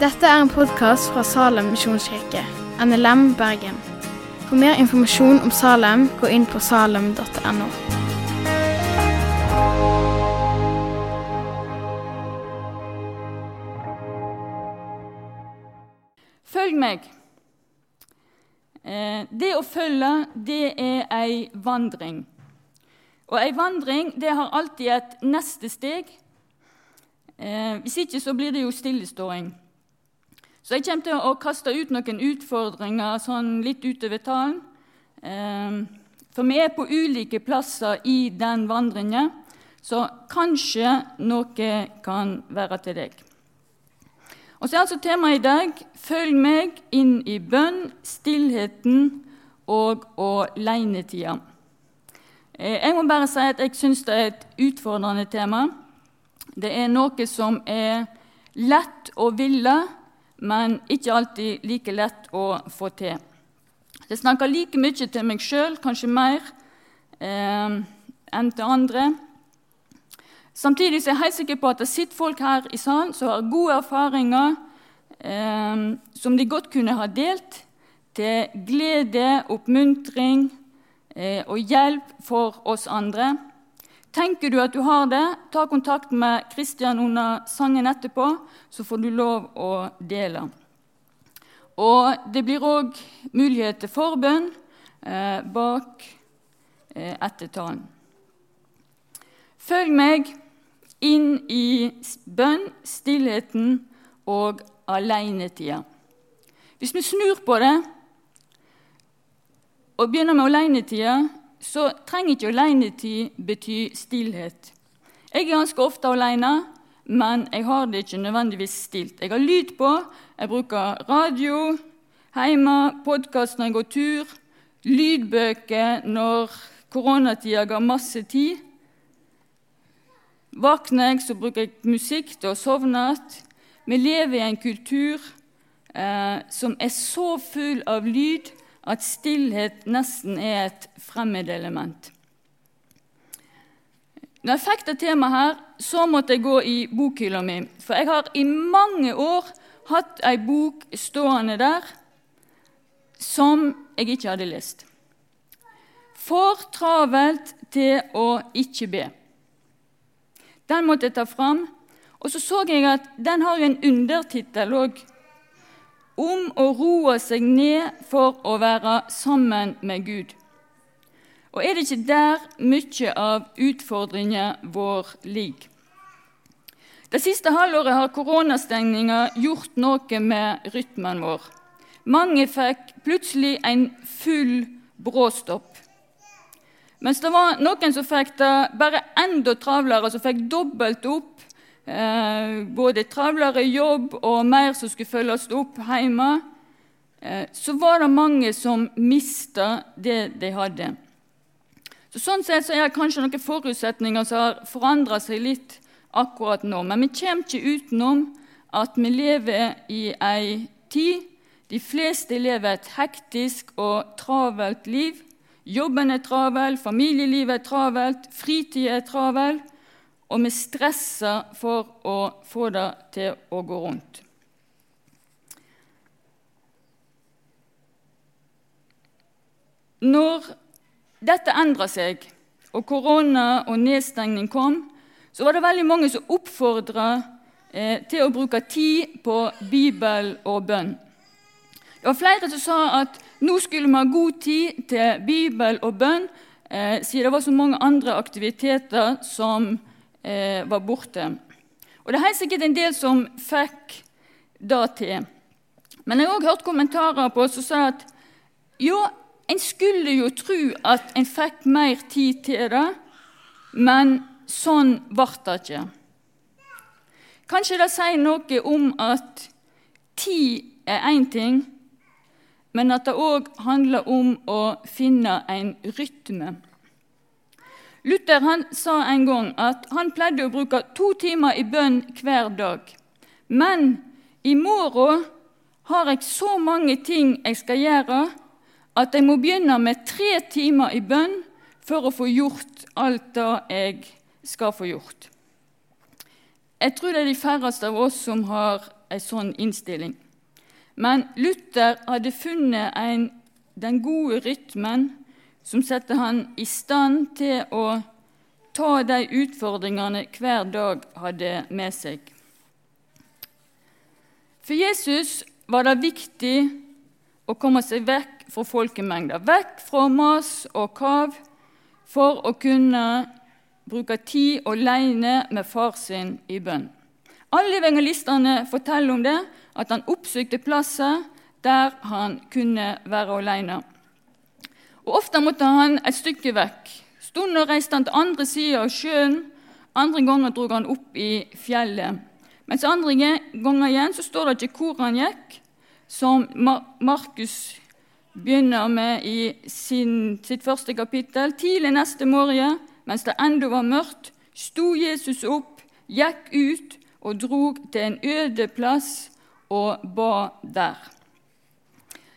Dette er en podkast fra Salem misjonskirke, NLM Bergen. For mer informasjon om Salem, gå inn på salem.no. Følg meg. Eh, Det å følge, det er ei vandring. Og ei vandring det har alltid et neste steg. Eh, Hvis ikke så blir det jo stilleståing. Så jeg kommer til å kaste ut noen utfordringer sånn litt utover talen. Eh, For vi er på ulike plasser i den vandringen, så kanskje noe kan være til deg. Og så er altså temaet i dag 'Følg meg inn i bønn, stillheten og alenetida'. Eh, Jeg må bare si at jeg syns det er et utfordrende tema. Det er noe som er lett å ville, men ikke alltid like lett å få til. Jeg snakker like mye til meg sjøl, kanskje mer, eh, enn til andre. Samtidig er jeg helt sikker på at det sitter folk her i salen som har gode erfaringer eh, som de godt kunne ha delt til glede, oppmuntring eh, og hjelp for oss andre. Tenker du at du har det, ta kontakt med Kristian under sangen etterpå, så får du lov å dele. Og det blir òg mulighet til forbønn eh, bak eh, ettertalen. Følg meg inn i bønn, stillheten og alenetida. Hvis vi snur på det og begynner med alenetida, så trenger ikke alenetid bety stillhet. Jeg er ganske ofte alene, men jeg har det ikke nødvendigvis stilt. Jeg har lyd på, jeg bruker radio hjemme, podkast når jeg går tur, lydbøker når koronatida ga masse tid. Våkner jeg, så bruker jeg musikk til å sovne igjen. Vi lever i en kultur eh, som er så full av lyd at stillhet nesten er et fremmedelement. Når jeg fikk det temaet her, så måtte jeg gå i bokhylla mi. For jeg har i mange år hatt ei bok stående der som jeg ikke hadde lest. For travelt til å ikke be. Den måtte jeg ta fram. Og så så jeg at den har en undertittel òg. Om å roe seg ned for å være sammen med Gud. Og er det ikke der mye av utfordringen vår ligger? Det siste halvåret har koronastengninga gjort noe med rytmen vår. Mange fikk plutselig en full bråstopp. Mens det var noen som fikk det bare enda travlere, som fikk dobbelt opp. Eh, både travlere jobb og mer som skulle følges opp hjemme. Eh, så var det mange som mista det de hadde. Så sånn sett så er det kanskje noen forutsetninger som har forandra seg litt akkurat nå. Men vi kommer ikke utenom at vi lever i ei tid De fleste lever et hektisk og travelt liv. Jobben er travel, familielivet er travelt, fritida er travel, og vi stresser for å få det til å gå rundt. Når dette endra seg, og korona og nedstengning kom, så var det veldig mange som oppfordra eh, til å bruke tid på Bibel og bønn. Det var flere som sa at nå skulle vi ha god tid til Bibel og bønn, eh, siden det var så mange andre aktiviteter som eh, var borte. Og Det er helt sikkert en del som fikk det til. Men jeg har også hørt kommentarer på som sa at jo, en skulle jo tro at en fikk mer tid til det, men sånn ble det ikke. Kanskje det sier noe om at tid er én ting, men at det òg handler om å finne en rytme. Luther han sa en gang at han pleide å bruke to timer i bønn hver dag. Men i morgen har jeg så mange ting jeg skal gjøre, at jeg må begynne med tre timer i bønn for å få gjort alt det jeg skal få gjort. Jeg tror det er de færreste av oss som har en sånn innstilling. Men Luther hadde funnet en, den gode rytmen som setter han i stand til å ta de utfordringene hver dag hadde med seg. For Jesus var det viktig å komme seg vekk fra folkemengder, vekk fra mas og kav, for å kunne bruke tid alene med far sin i bønn. Alle evangelistene forteller om det, at han oppsøkte plasser der han kunne være alene. Og Ofte måtte han et stykke vekk. Stunder reiste han til andre sida av sjøen, andre ganger dro han opp i fjellet. Mens andre ganger igjen så står det ikke hvor han gikk, som Markus begynner med i sin, sitt første kapittel. Tidlig neste morgen, mens det ennå var mørkt, sto Jesus opp, gikk ut og drog til en øde plass og ba der.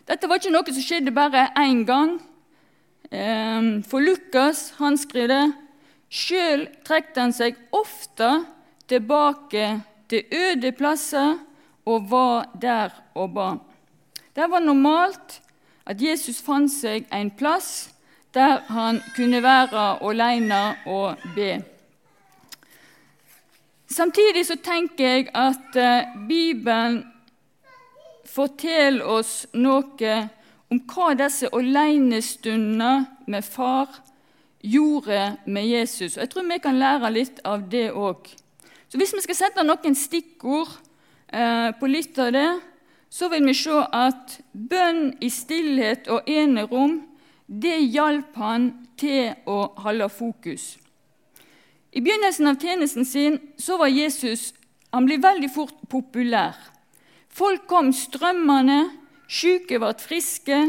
Dette var ikke noe som skjedde bare én gang. Ehm, for Lukas han skriver sjøl trekte han seg ofte tilbake til øde plasser og var der og ba. Det var normalt at Jesus fant seg en plass der han kunne være alene og be. Samtidig så tenker jeg at eh, Bibelen forteller oss noe om hva disse alenestundene med far gjorde med Jesus. Jeg tror vi kan lære litt av det òg. Hvis vi skal sette noen stikkord eh, på litt av det, så vil vi se at bønn i stillhet og enerom det hjalp han til å holde fokus. I begynnelsen av tjenesten sin så var Jesus han ble veldig fort populær. Folk kom strømmende, syke ble friske,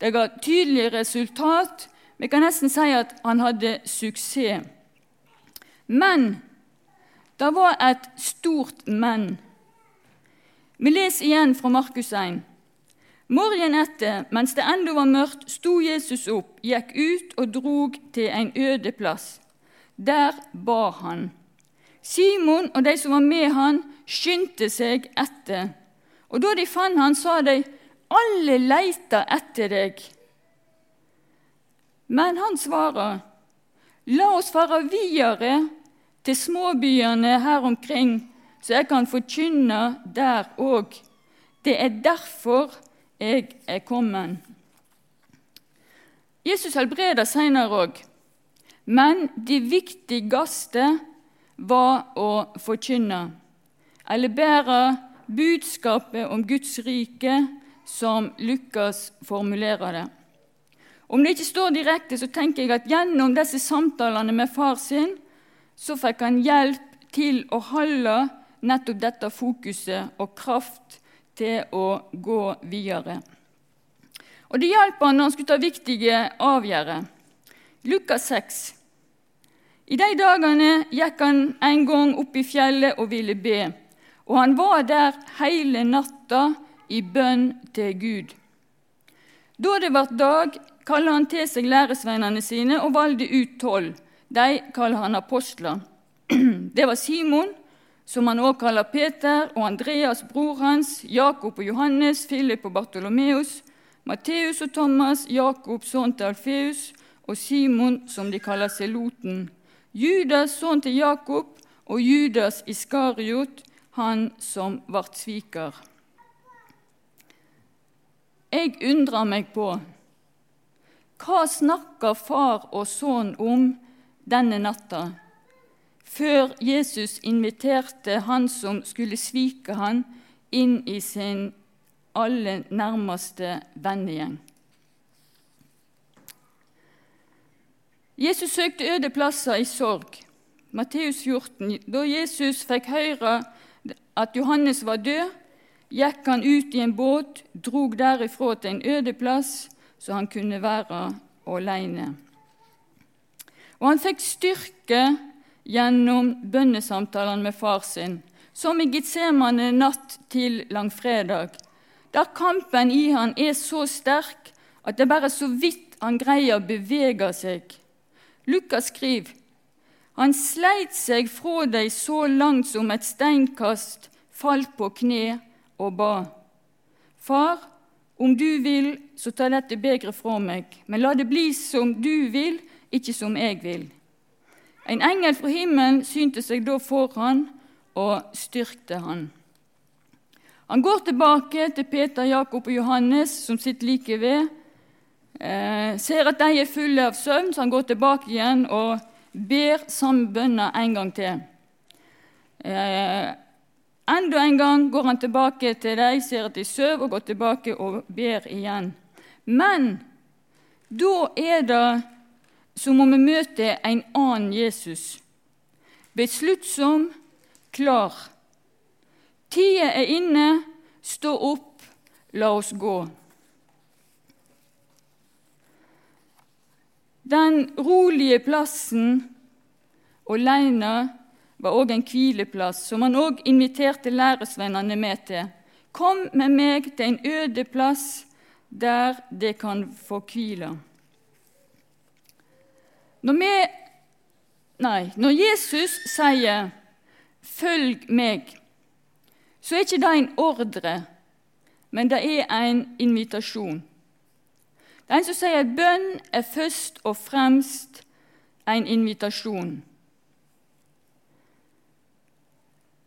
det ga tydelige resultat. Vi kan nesten si at han hadde suksess. Men det var et stort men. Vi leser igjen fra Markus 1. Morgenen etter, mens det ennå var mørkt, sto Jesus opp, gikk ut og drog til en øde plass. Der ba han. Simon og de som var med han, skyndte seg etter. Og da de fant han, sa de, 'Alle leiter etter deg.' Men han svarer, 'La oss fare videre til småbyene her omkring, så jeg kan forkynne der òg.' Det er derfor jeg er kommet. Jesus helbreder senere òg. Men det viktigste var å forkynne, eller bære budskapet om Guds rike, som Lukas formulerer det. Om det ikke står direkte, så tenker jeg at gjennom disse samtalene med far sin, så fikk han hjelp til å holde nettopp dette fokuset og kraft til å gå videre. Og Det hjalp han når han skulle ta viktige avgjørelser. Lukas 6. I de dagene gikk han en gang opp i fjellet og ville be, og han var der hele natta i bønn til Gud. Da det ble dag, kalte han til seg læresveinene sine og valgte ut tolv. De kaller han apostler. Det var Simon, som han også kaller Peter, og Andreas, bror hans, Jakob og Johannes, Philip og Bartolomeus, Matteus og Thomas, Jakob, sønn til Alfeus, og Simon, som de kaller Seloten, Judas, sønn til Jakob, og Judas Iskariot, han som ble sviker. Jeg undrer meg på hva snakker far og sønn om denne natta, før Jesus inviterte han som skulle svike han, inn i sin aller nærmeste vennegjeng. Jesus søkte øde plasser i sorg. Matteus 14. Da Jesus fikk høre at Johannes var død, gikk han ut i en båt, drog derifra til en øde plass, så han kunne være alene. Og han fikk styrke gjennom bønnesamtalene med far sin, som i Getsemane natt til langfredag, der kampen i han er så sterk at det bare så vidt han greier å bevege seg. Lukas skriver han sleit seg fra dem så langt som et steinkast, falt på kne og ba. Far, om du vil, så ta dette begeret fra meg, men la det bli som du vil, ikke som jeg vil. En engel fra himmelen synte seg da for han og styrkte han. Han går tilbake til Peter, Jakob og Johannes, som sitter like ved. Eh, ser at de er fulle av søvn, så han går tilbake igjen og ber samme bønner en gang til. Eh, enda en gang går han tilbake til dem, ser at de sover, og går tilbake og ber igjen. Men da er det som om vi møter en annen Jesus. Besluttsom, klar Tida er inne, stå opp, la oss gå. Den rolige plassen alene var òg en hvileplass, som han òg inviterte læresvennene med til. Kom med meg til en øde plass der det kan få hvile. Når, vi, nei, når Jesus sier 'følg meg', så er ikke det en ordre, men det er en invitasjon. Det er en som sier at bønn er først og fremst en invitasjon.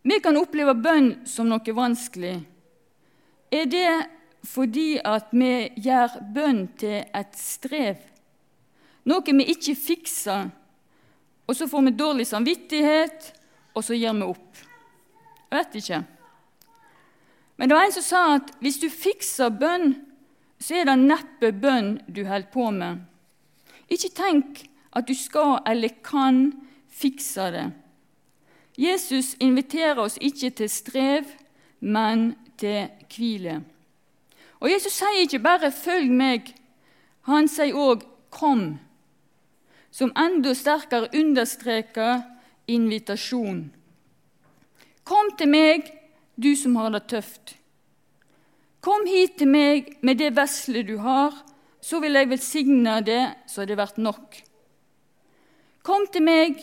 Vi kan oppleve bønn som noe vanskelig. Er det fordi at vi gjør bønn til et strev? Noe vi ikke fikser, og så får vi dårlig samvittighet, og så gir vi opp? Jeg vet ikke. Men det var en som sa at hvis du fikser bønn, så er det neppe bønn du holder på med. Ikke tenk at du skal eller kan fikse det. Jesus inviterer oss ikke til strev, men til hvile. Og Jesus sier ikke bare 'følg meg', han sier òg 'kom', som enda sterkere understreker invitasjon. Kom til meg, du som har det tøft. Kom hit til meg med det vesle du har, så vil jeg velsigne det så det blir nok. Kom til meg,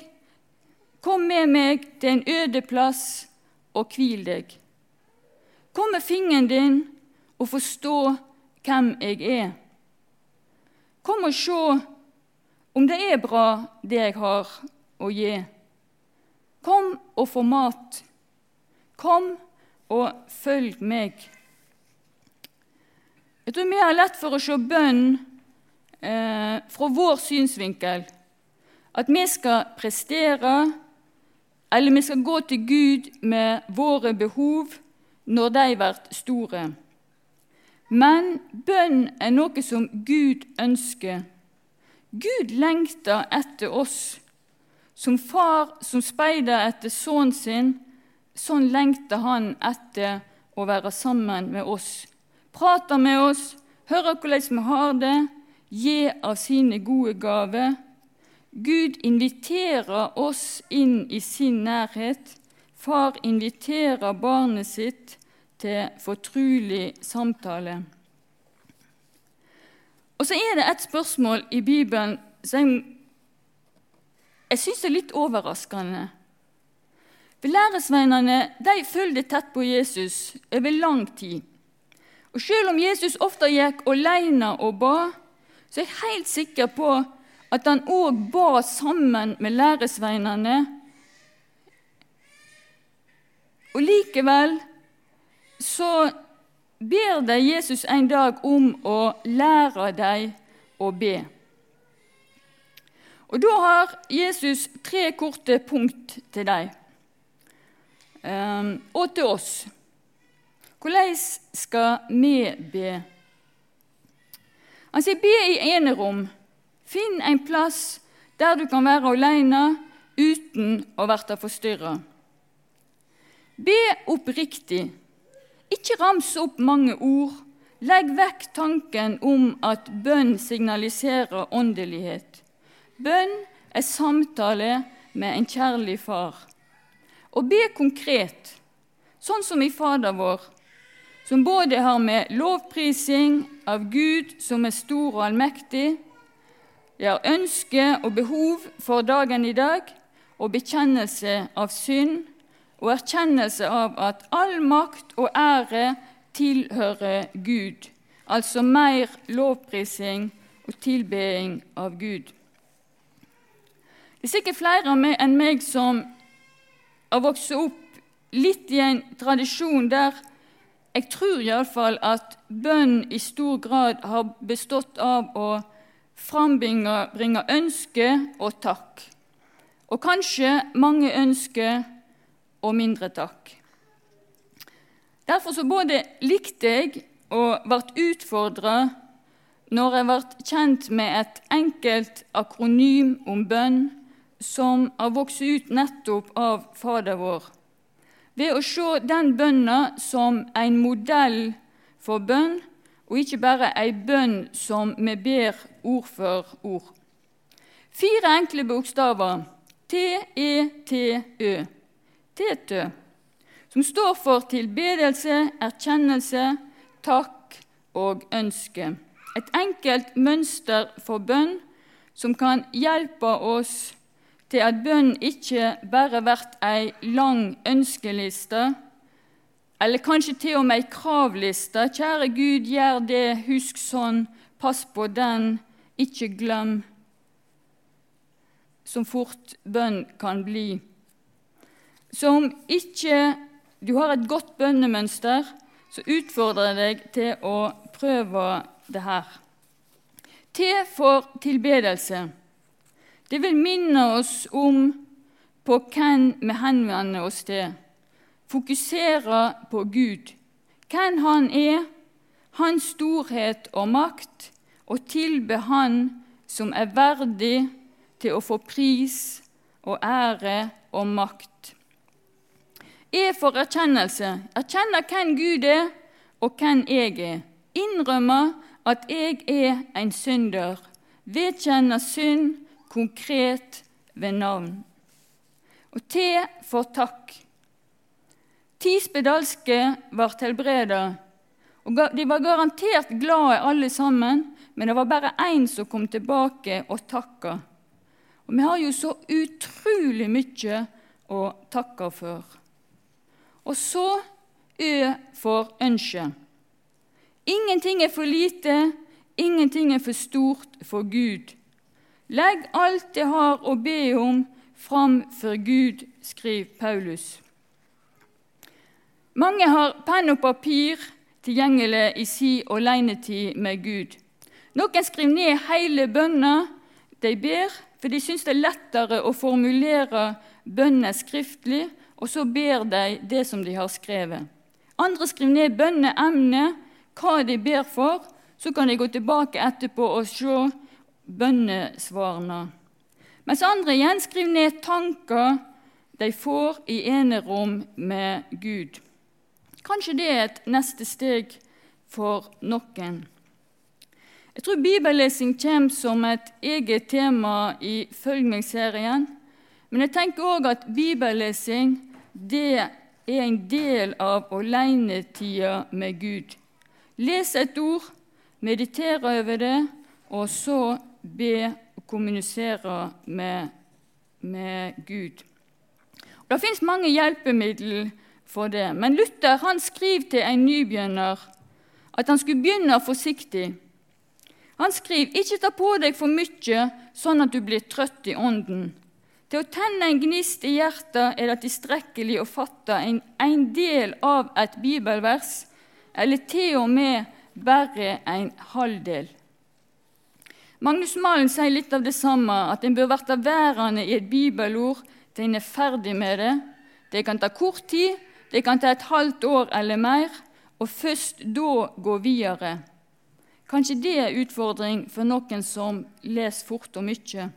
kom med meg til en øde plass og hvil deg. Kom med fingeren din og forstå hvem jeg er. Kom og se om det er bra, det jeg har å gi. Kom og få mat. Kom og følg meg. Jeg tror vi har lett for å se bønn eh, fra vår synsvinkel. At vi skal prestere, eller vi skal gå til Gud med våre behov når de blir store. Men bønn er noe som Gud ønsker. Gud lengter etter oss. Som far som speider etter sønnen sin, Sånn lengter han etter å være sammen med oss. Prater med oss, hører hvordan vi har det, gir av sine gode gaver. Gud inviterer oss inn i sin nærhet. Far inviterer barnet sitt til fortrulig samtale. Og så er det et spørsmål i Bibelen som jeg syns er litt overraskende. For Læresveinene de fulgte tett på Jesus over lang tid. Og Selv om Jesus ofte gikk alene og ba, så er jeg helt sikker på at han òg ba sammen med læresveinene. Og likevel så ber de Jesus en dag om å lære dem å be. Og Da har Jesus tre korte punkt til dem. Ehm, og til oss. Hvordan skal vi be? Han sier be i enerom. Finn en plass der du kan være alene uten å bli forstyrra. Be oppriktig. Ikke rams opp mange ord. Legg vekk tanken om at bønn signaliserer åndelighet. Bønn er samtale med en kjærlig far og be konkret, sånn som i Fader vår, som både har med lovprising av Gud som er stor og allmektig, det har ønske og behov for dagen i dag, og bekjennelse av synd, og erkjennelse av at all makt og ære tilhører Gud, altså mer lovprising og tilbeding av Gud. Det er sikkert flere enn meg som har vokst opp litt i en tradisjon der jeg tror iallfall at bønn i stor grad har bestått av å frambringe ønske og takk. Og kanskje mange ønsker og mindre takk. Derfor så både likte jeg og ble utfordra når jeg ble kjent med et enkelt akronym om bønn som har vokst ut nettopp av Fader vår, ved å se den bønna som en modell for bønn, og ikke bare ei bønn som vi ber ord for ord. Fire enkle bokstaver T-E-T-Ø. Tetø, som står for tilbedelse, erkjennelse, takk og ønske. Et enkelt mønster for bønn som kan hjelpe oss til at bønn ikke bare blir ei lang ønskeliste, eller kanskje til og med ei kravliste. Kjære Gud, gjør det, husk sånn, pass på den, ikke glem som fort bønn kan bli. Så om ikke du har et godt bønnemønster, så utfordrer jeg deg til å prøve det her. T for tilbedelse. Det vil minne oss om på hvem vi henvender oss til. Fokusere på Gud, hvem Han er, Hans storhet og makt, og tilbe Han som er verdig til å få pris og ære og makt. E for erkjennelse. Erkjenne hvem Gud er, og hvem jeg er. Innrømme at jeg er en synder. Vedkjenne synd konkret ved navn. Og T for takk. Ti spedalske ble helbreda. De var garantert glade alle sammen, men det var bare én som kom tilbake og takka. Og vi har jo så utrolig mye å takke for. Og så Ø for ønske. Ingenting er for lite, ingenting er for stort for Gud. Legg alt det har å be om, fram for Gud, skriver Paulus. Mange har penn og papir tilgjengelig i si alenetid med Gud. Noen skriver ned hele bønna de ber, for de syns det er lettere å formulere bønner skriftlig, og så ber de det som de har skrevet. Andre skriver ned bønneemnet, hva de ber for. Så kan de gå tilbake etterpå og se bønnesvarene. Mens andre igjen skriver ned tanker de får i enerom med Gud. Kanskje det er et neste steg for noen. Jeg tror bibellesing kommer som et eget tema i Følg meg-serien. Men jeg tenker òg at bibellesing det er en del av alenetida med Gud. Les et ord, meditere over det, og så be og kommunisere med, med Gud. Og det fins mange hjelpemidler for det, men Luther han skriver til en nybegynner at han skulle begynne forsiktig. Han skriver ikke ta på deg for mye sånn at du blir trøtt i ånden. Til å tenne en gnist i hjertet er det tilstrekkelig å fatte en, en del av et bibelvers, eller til og med bare en halvdel. Magnus Malen sier litt av det samme, at en bør bli værende i et bibelord til en er ferdig med det. Det kan ta kort tid, det kan ta et halvt år eller mer, og først da gå videre. Kanskje det er utfordring for noen som leser fort og mye.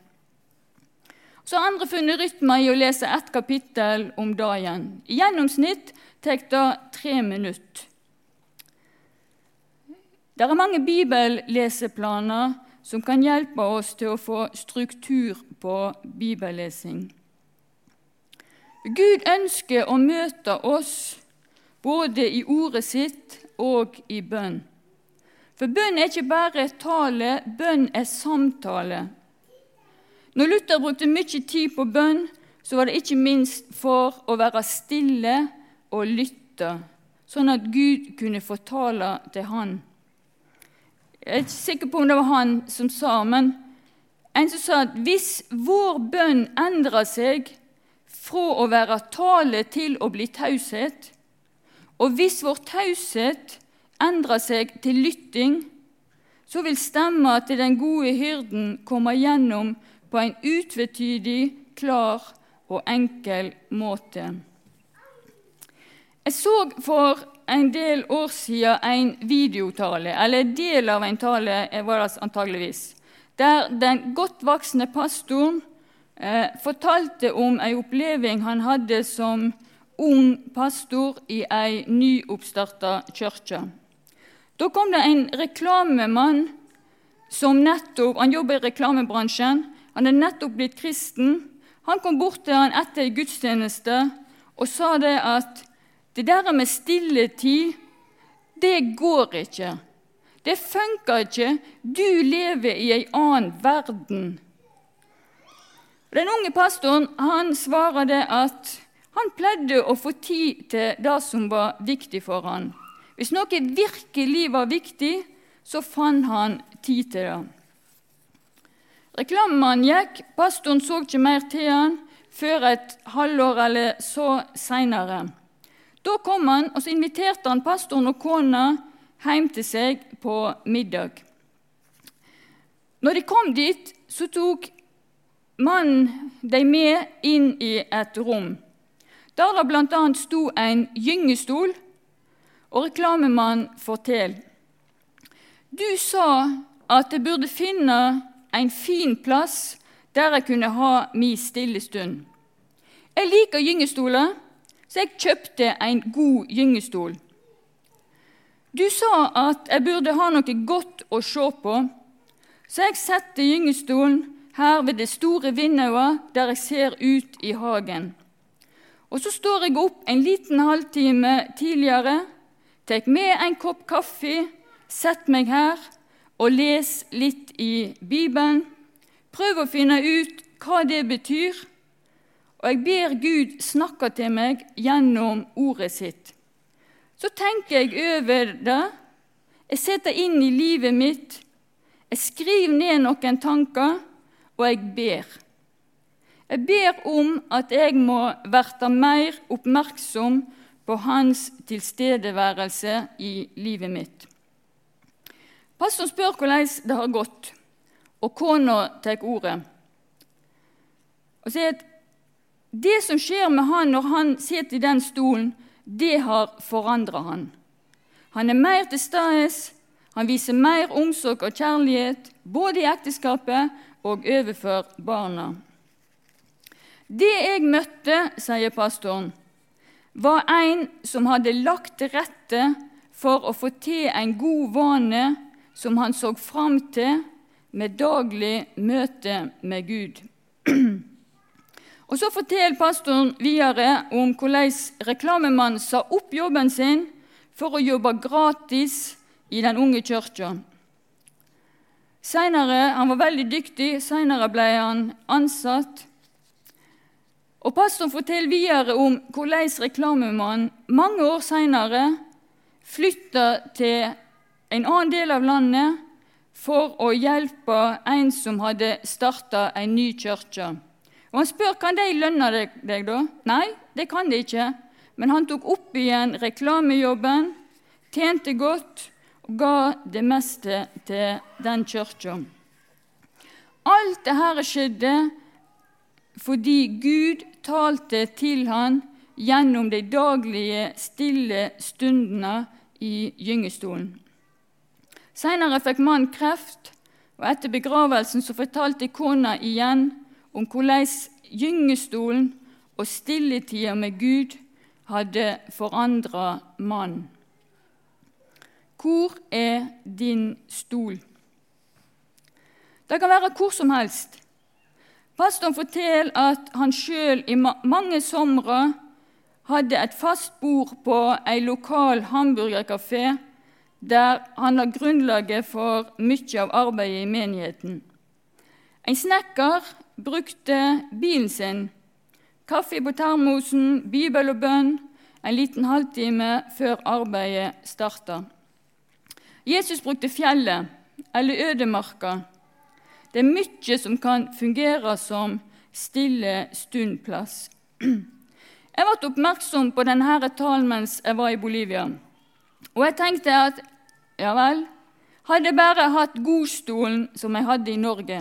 Så har andre funnet rytmer i å lese ett kapittel om dagen. I gjennomsnitt tar det tre minutter. Det er mange bibelleseplaner som kan hjelpe oss til å få struktur på bibellesing. Gud ønsker å møte oss både i ordet sitt og i bønn. For bønn er ikke bare tale, bønn er samtale. Når Luther brukte mye tid på bønn, så var det ikke minst for å være stille og lytte, sånn at Gud kunne fortale til han. Jeg er ikke sikker på om det var han som sa, men en som sa at hvis vår bønn endrer seg fra å være tale til å bli taushet, og hvis vår taushet endrer seg til lytting, så vil stemma til den gode hyrden komme gjennom på en utvetydig, klar og enkel måte. Jeg så for en del år siden en videotale, eller en del av en tale, var det antageligvis, der den godt voksne pastoren eh, fortalte om en oppleving han hadde som ung pastor i ei nyoppstarta kirke. Da kom det en reklamemann som nettopp Han jobber i reklamebransjen. Han er nettopp blitt kristen. Han kom bort til han etter gudstjeneste og sa det at det der med stilletid, det går ikke. Det funker ikke. Du lever i ei annen verden. Den unge pastoren han svarer det at han pleide å få tid til det som var viktig for han. Hvis noe virkelig var viktig, så fant han tid til det. Reklamemannen gikk, pastoren så ikke mer til han før et halvår eller så seinere. Da kom han, og så inviterte han pastoren og kona hjem til seg på middag. Når de kom dit, så tok mannen dem med inn i et rom, der det bl.a. sto en gyngestol, og reklamemannen forteller Du sa at jeg burde finne en fin plass der jeg kunne ha min stille stund. Jeg liker gyngestoler, så jeg kjøpte en god gyngestol. Du sa at jeg burde ha noe godt å se på, så jeg setter gyngestolen her ved det store vinduet der jeg ser ut i hagen. Og så står jeg opp en liten halvtime tidligere, tar med en kopp kaffe, setter meg her og leser litt i Bibelen. Prøver å finne ut hva det betyr, og jeg ber Gud snakke til meg gjennom ordet sitt. Så tenker jeg over det. Jeg setter inn i livet mitt. Jeg skriver ned noen tanker, og jeg ber. Jeg ber om at jeg må verte mer oppmerksom på hans tilstedeværelse i livet mitt. Pastoren spør hvordan det har gått, og kona tar ordet. Og sier at det som skjer med han når han sitter i den stolen, det har forandra han. Han er mer til stede, han viser mer omsorg og kjærlighet, både i ekteskapet og overfor barna. Det jeg møtte, sier pastoren, var en som hadde lagt til rette for å få til en god vane som han så fram til med daglig møte med Gud. Og Så forteller pastoren videre om hvordan reklamemannen sa opp jobben sin for å jobbe gratis i den unge kirka. Senere, Han var veldig dyktig. Senere ble han ansatt. Og Pastoren forteller videre om hvordan reklamemannen mange år senere flytta til en annen del av landet for å hjelpe en som hadde starta en ny kirke. Og Han spør kan de lønne deg, da. Nei, det kan de ikke. Men han tok opp igjen reklamejobben, tjente godt og ga det meste til den kirka. Alt dette skjedde fordi Gud talte til han gjennom de daglige stille stundene i gyngestolen. Senere fikk mannen kreft, og etter begravelsen så fortalte kona igjen om hvordan gyngestolen og stilletida med Gud hadde forandra mannen. Hvor er din stol? Det kan være hvor som helst. Pastoren forteller at han sjøl i mange somre hadde et fast bord på ei lokal hamburgerkafé der han la grunnlaget for mye av arbeidet i menigheten. En snekker brukte bilen sin kaffe på termosen, bibel og bønn en liten halvtime før arbeidet starta. Jesus brukte fjellet eller ødemarka. Det er mye som kan fungere som stille stundplass. Jeg ble oppmerksom på denne talen mens jeg var i Bolivia. Og jeg tenkte at ja vel, hadde jeg bare hatt godstolen som jeg hadde i Norge,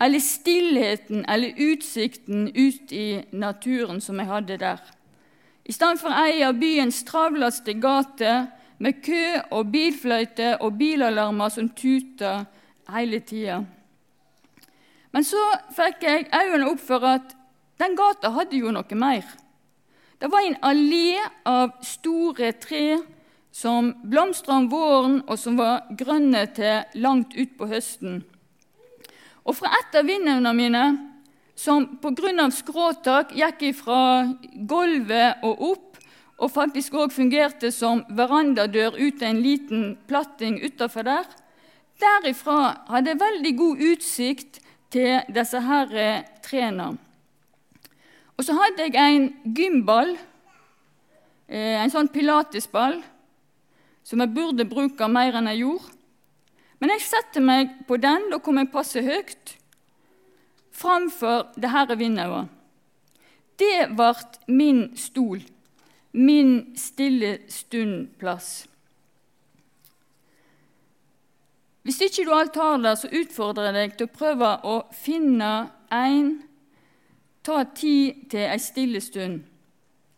eller stillheten eller utsikten ut i naturen som jeg hadde der, i stedet for ei av byens travleste gater med kø og bilfløyte og bilalarmer som tuter hele tida. Men så fikk jeg øynene opp for at den gata hadde jo noe mer. Det var en allé av store tre som blomstra om våren, og som var grønne til langt utpå høsten. Og fra et av vinduene mine, som pga. skråtak gikk fra gulvet og opp, og faktisk òg fungerte som verandadør ut en liten platting utafor der, derifra hadde jeg veldig god utsikt til disse her eh, trærne. Og så hadde jeg en gymball, eh, en sånn pilatesball, som jeg burde bruke mer enn jeg gjorde. Men jeg setter meg på den, da kom jeg passe høyt, framfor det her vinduet. Det ble min stol, min stille stund-plass. Hvis ikke du alt har det, så utfordrer jeg deg til å prøve å finne en Ta tid til ei stille stund.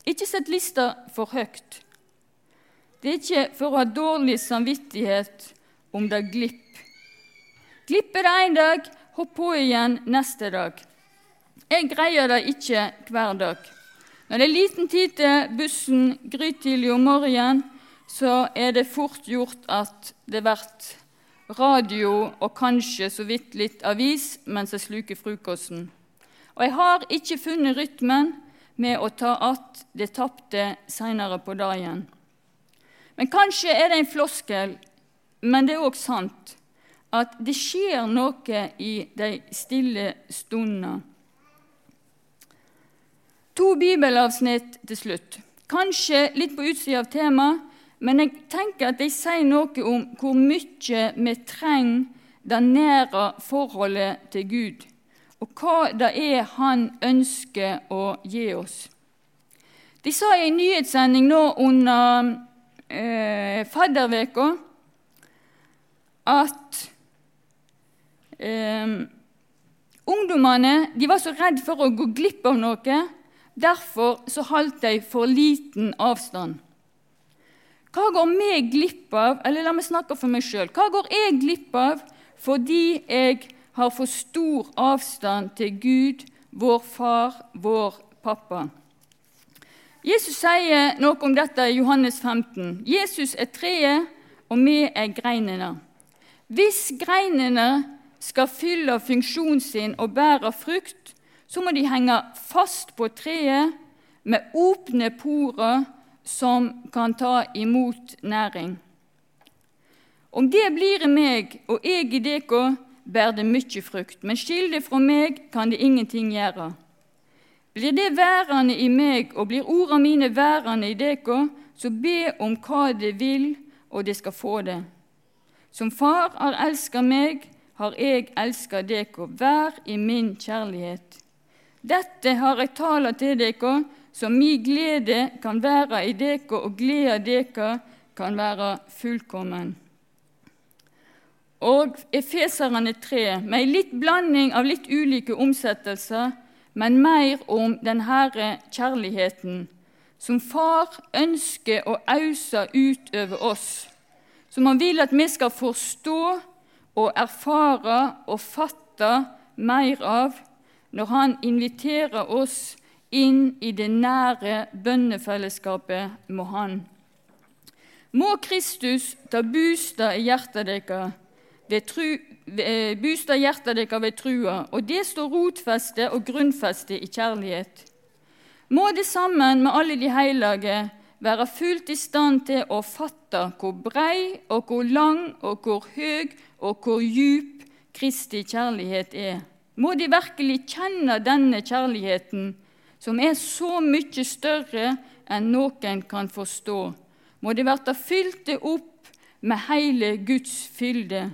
Ikke sett lista for høyt. Det er ikke for å ha dårlig samvittighet om det glipp. Glipper det én dag, hopp på igjen neste dag. Jeg greier det ikke hver dag. Når det er liten tid til bussen grytidlig om morgenen, så er det fort gjort at det blir radio og kanskje så vidt litt avis mens jeg sluker frokosten. Og jeg har ikke funnet rytmen med å ta att det tapte seinere på dagen. Men kanskje er det en floskel, men det er òg sant, at det skjer noe i de stille stundene. To bibelavsnitt til slutt. Kanskje litt på utsida av temaet, men jeg tenker at de sier noe om hvor mye vi trenger det nære forholdet til Gud, og hva det er Han ønsker å gi oss. De sa i en nyhetssending nå under eh, fadderveka at eh, ungdommene var så redd for å gå glipp av noe. Derfor så holdt de for liten avstand. Hva går vi glipp av, eller la meg snakke for meg sjøl, hva går jeg glipp av fordi jeg har for stor avstand til Gud, vår far, vår pappa? Jesus sier noe om dette i Johannes 15. Jesus er treet, og vi er greinene. Hvis greinene skal fylle funksjonen sin og bære frukt, så må de henge fast på treet med åpne porer som kan ta imot næring. Om det blir meg og jeg i dere, bærer det mye frukt, men skil det fra meg kan det ingenting gjøre. Blir det værende i meg, og blir ordene mine værende i dere, så be om hva det vil, og det skal få det. Som Far har elsket meg, har jeg elsket dere. Vær i min kjærlighet. Dette har jeg talt til dere, så mi glede kan være i dere, og gleda dere kan være fullkommen. Og Efeserne 3, med ei litt blanding av litt ulike omsettelser, men mer om den herre kjærligheten, som Far ønsker å ause ut over oss, som Han vil at vi skal forstå og erfare og fatte mer av når Han inviterer oss inn i det nære bønnefellesskapet med Han. Må Kristus ta bostad i hjertet deres ved, ved trua, og det står rotfeste og grunnfeste i kjærlighet. Må det sammen med alle de hellige være fullt i stand til å fatte hvor brei og hvor lang og hvor høy og hvor djup Kristi kjærlighet er. Må de virkelig kjenne denne kjærligheten som er så mye større enn noen kan forstå, må de verta fylte opp med hele Guds fylde.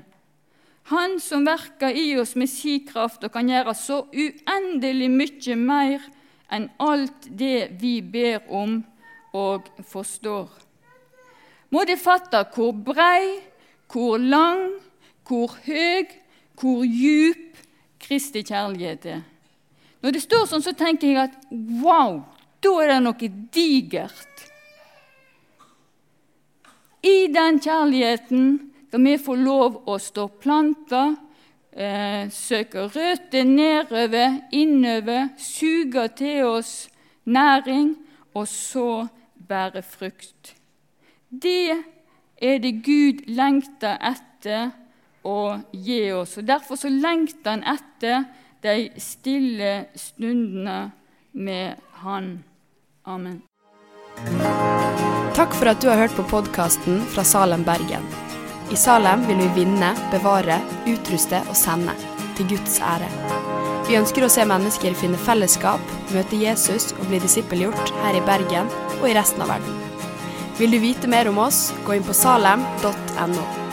Han som verker i oss med si kraft og kan gjøre så uendelig mye mer enn alt det vi ber om og forstår. Må de fatte hvor brei, hvor lang, hvor høg, hvor djup Kristi kjærlighet er. Når det står sånn, så tenker jeg at wow, da er det noe digert. I den kjærligheten skal vi få lov å stå planta, eh, søke røtter nedover, innover, suge til oss næring, og så bære frukt. Det er det Gud lengter etter å gi oss. og Derfor så lengter han etter de stille stundene med Han. Amen. Takk for at du har hørt på podkasten fra Salem, Bergen. I Salem vil vi vinne, bevare, utruste og sende, til Guds ære. Vi ønsker å se mennesker finne fellesskap, møte Jesus og bli disippelgjort her i Bergen og i resten av verden. Vil du vite mer om oss, gå inn på salem.no.